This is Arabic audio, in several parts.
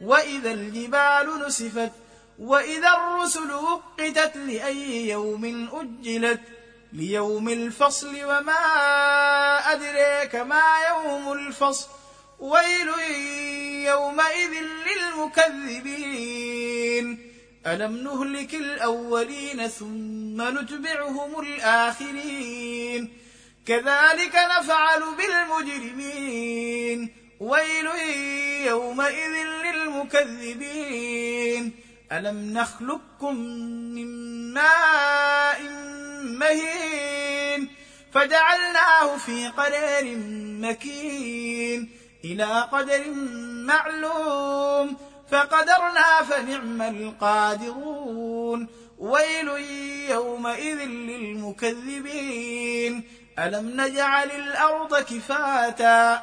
وإذا الجبال نسفت وإذا الرسل وقتت لأي يوم أجلت ليوم الفصل وما أدريك ما يوم الفصل. ويل يومئذ للمكذبين. ألم نهلك الأولين ثم نتبعهم الآخرين؟ كذلك نفعل بالمجرمين. ويل يومئذ للمكذبين ألم نخلقكم من ماء مهين فجعلناه في قرار مكين إلى قدر معلوم فقدرنا فنعم القادرون. ويل يومئذ للمكذبين. ألم نجعل الأرض كفاتا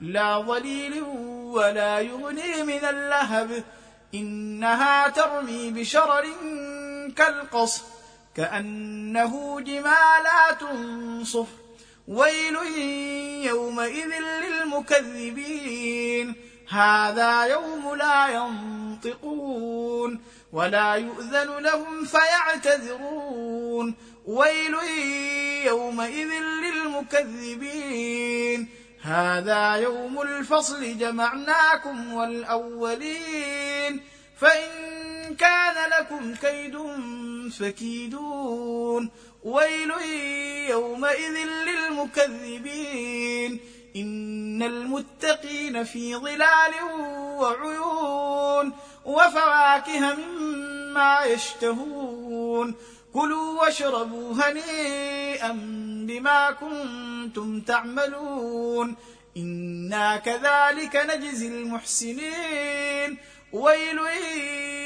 لا ظليل ولا يغني من اللهب. إنها ترمي بشرر كالقصر كأنه جمالات صف ويل يومئذ للمكذبين. هذا يوم لا ينطقون ولا يؤذن لهم فيعتذرون. ويل يومئذ للمكذبين. هذا يوم الفصل جمعناكم والأولين. فإن كان لكم كيد فكيدون. ويل يومئذ للمكذبين. إن المتقين في ظلال وعيون. وفواكه مما يشتهون. كلوا واشربوا هنيئا بما كنتم تعملون. إنا كذلك نجزي المحسنين. ويل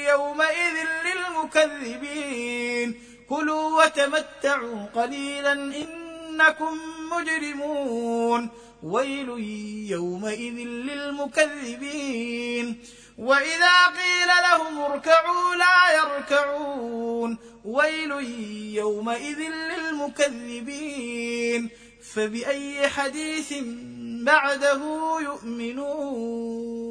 يومئذ للمكذبين. كلوا وتمتعوا قليلا إنكم مجرمون. ويل يومئذ للمكذبين. وإذا قيل لهم اركعوا لا يركعون. ويل يومئذ للمكذبين فبأي حديث بعده يؤمنون